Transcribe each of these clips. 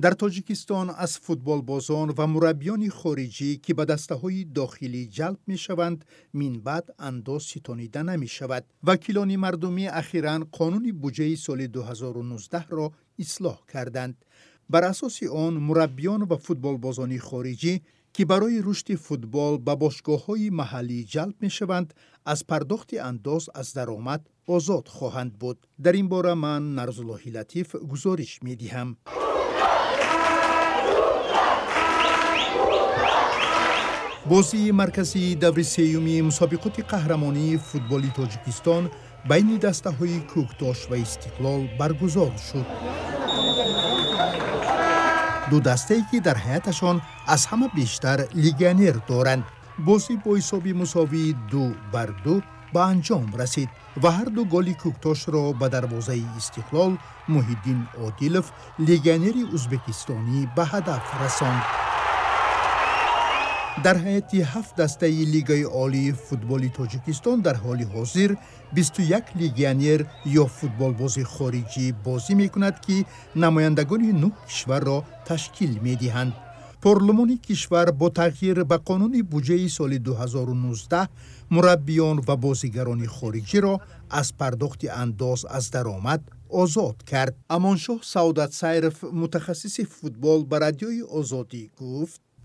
در تاجیکستان از فوتبال بازان و مربیان خارجی که به دسته های داخلی جلب می شوند من بعد انداز ستانیده نمی شود. وکیلان مردمی اخیرا قانون بودجه سال 2019 را اصلاح کردند. بر اساس آن مربیان و فوتبال بازانی خارجی که برای رشد فوتبال به باشگاه های محلی جلب می شوند از پرداخت انداز از درآمد آزاد خواهند بود. در این باره من نرزالله لطیف گزارش می دهم. бозии марказии даври сеюми мусобиқоти қаҳрамонии футболи тоҷикистон байни дастаҳои кӯктош ва истиқлол баргузор шуд. Ду дастае ки дар ҳайаташон аз ҳама бештар легионер доранд. Бозӣ бо ҳисоби мусовии ду бар ду ба анҷом расид ва ҳарду голи кӯктошро ба дарвозаи истиқлол муҳиддин одилов легионери ӯзбекистонӣ ба ҳадаф расонд. در حیات هفت دسته لیگای عالی فوتبال تاجیکستان در حال حاضر 21 لیگیانیر یا فوتبال بازی خارجی بازی می کند که نمایندگان نه کشور را تشکیل می دهند. پارلمان کشور با تغییر به قانون بودجه سال 2019 مربیان و بازیگران خارجی را از پرداخت انداز از درآمد آزاد کرد. امانشاه سعادت سیرف متخصص فوتبال به رادیوی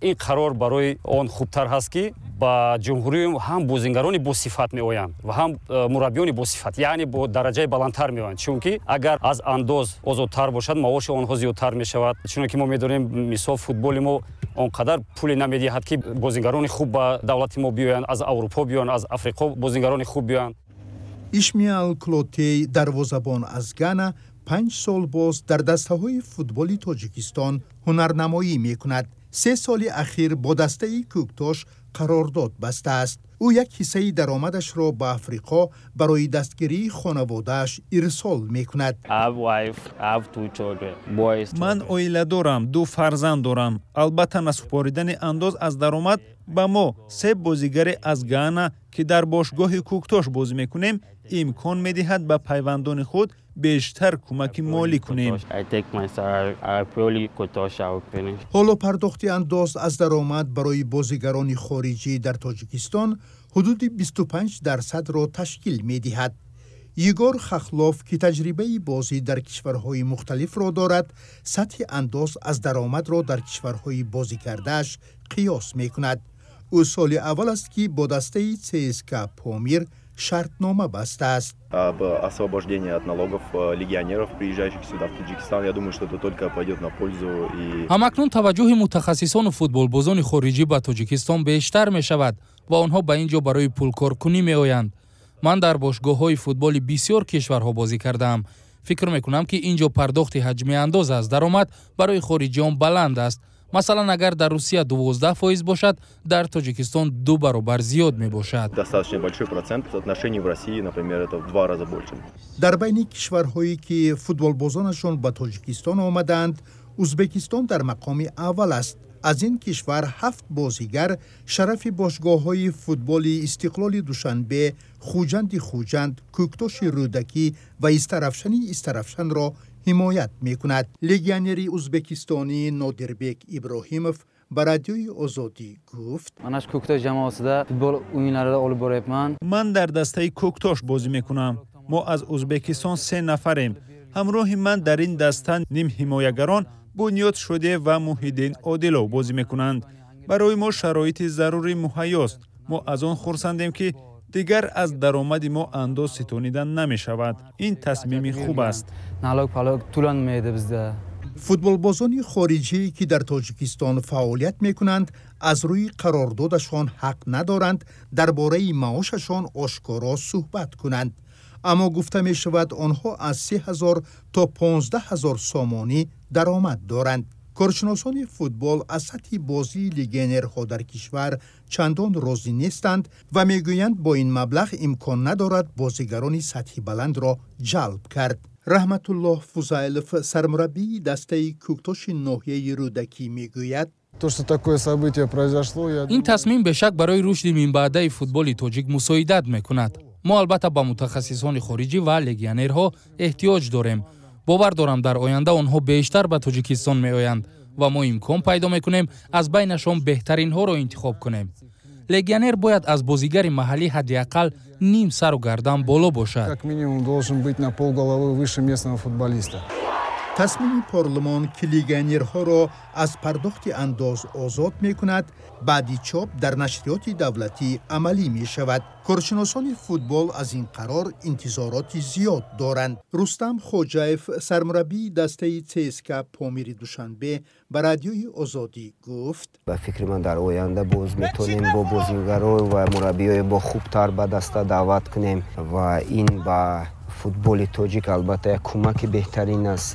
ин қарор барои он хубтар ҳаст ки ба ҷумҳурӣ ҳам бозингарони босифат меоянд ва ҳам э, мураббиёни босифат яъне бо дараҷаи баландтар меоянд. Чунки агар аз андоз озодтар бошад маоши онҳо зиёдтар мешавад. Чуно ки мо медонем мисол футболи мо он қадар пуле намедиҳад ки бозингарони хуб ба давлати мо биёянд аз аврупо биёянд аз африқо бозингарони хуб биёянд. Ишмиал клотей дарвозабон аз гана панҷ сол боз дар дастаҳои футболи тоҷикистон ҳунарнамоӣ мекунад. سه سال اخیر با دسته ای کوکتاش قرارداد بسته است او یک حصه درآمدش را به افریقا برای دستگیری خانوادهش ارسال می کند. من اویله دارم، دو فرزند دارم. البته نسپاریدن انداز از درآمد با ما سه بازیگر از گانا که در باشگاه کوکتوش بازی می‌کنیم امکان می‌دهد به پیوندان خود бештар кӯмаки молӣ кунем. Ҳоло пардохти андоз аз даромад барои бозигарони хориҷӣ дар тоҷикистон ҳудуди 25 дарсадро ташкил медиҳад. Егор хахлов ки таҷрибаи бозӣ дар кишварҳои мухталифро дорад сатҳи андоз аз даромадро дар кишварҳои бозикардааш қиёс мекунад. Ӯ соли аввал аст ки бо дастаи цска помир шартнома бастааст об освобождении от налогов э, легионеров, приезжающих сюда, в Таджикистан. Я думаю, что это только пойдет на пользу. И... ҳамакнун таваҷҷӯҳи мутахассисону футболбозони хориҷӣ ба тоҷикистон бештар мешавад ва онҳо ба ин ҷо барои пулкоркунӣ меоянд ман дар бошгоҳҳои футболи бисёр кишварҳо бозӣ кардаам фикр мекунам ки ин ҷо пардохти ҳаҷми андоз аз даромад барои хориҷиён баланд аст масалан агар дар русия 12 фоиз бошад дар тоҷикистон ду баробар зиёд мебошад. Достаточно большой процент отношений в россии например это в два раза больше. Дар байни кишварҳое ки футболбозонашон ба тоҷикистон омаданд узбекистон дар мақоми аввал аст. Аз ин кишвар ҳафт бозигар шарафи бошгоҳҳои футболи истиқлоли душанбе хуҷанди хуҷанд кӯктоши рӯдакӣ ва истарафшани истарафшанро ҳимоят мекунад легионери ӯзбекистонӣ нодирбек иброҳимов ба радиои озодӣ гуфт манаш кӯктош ҷамоатида футбол оʻyinlarida olib boryapman ман дар дастаи кӯктош бозӣ мекунам мо аз ӯзбекистон се нафарем ҳамроҳи ман дар ин даста нимҳимоягарон бунёд шудев ва муҳиддин одилов бозӣ мекунанд барои мо шароити зарурӣ муҳайёст мо аз он хурсандем ки دیگر از درآمد ما اندو ستونیدن نمی شود این تصمیم خوب است. فوتبال بازان خارجی که در تاجیکستان فعالیت می کنند از روی قراردادشان حق ندارند درباره معاششان آشکارا صحبت کنند. اما گفته می شود آنها از 3000 تا 15000 سامانی درآمد دارند. کارشناسان فوتبال از سطح بازی لیگنرها در کشور چندان راضی نیستند و می‌گویند با این مبلغ امکان ندارد بازیگران سطح بلند را جلب کرد. رحمت الله فوزایلف سرمربی دسته کوکتاش ناحیه رودکی می‌گوید. این تصمیم به شک برای رشد میمبعده فوتبال تاجیک مساعدت می‌کند. ما البته با متخصصان خارجی و لگیانرها احتیاج داریم. Бовар дорам дар оянда онҳо бештар ба тоҷикистон меоянд ва мо имкон пайдо мекунем аз байнашон беҳтаринҳоро интихоб кунем легионер бояд аз бозигари маҳаллӣ ҳадди ақал ним сару гардан боло бошад Как минимум должен быть на полголовы выше местного футболиста. تصمیم پارلمان که لیگنیرها را از پرداخت انداز آزاد می کند بعدی چاپ در نشریات دولتی عملی می شود. کارشناسان فوتبال از این قرار انتظارات زیاد دارند. رستم خوجایف سرمربی دسته تیسکا پامیر دوشنبه به رادیوی آزادی گفت با فکر من در آینده باز می‌تونیم با بازیگران و مربیای با خوبتر به دسته دعوت کنیم و این با فوتبال توجیک البته کمک بهترین است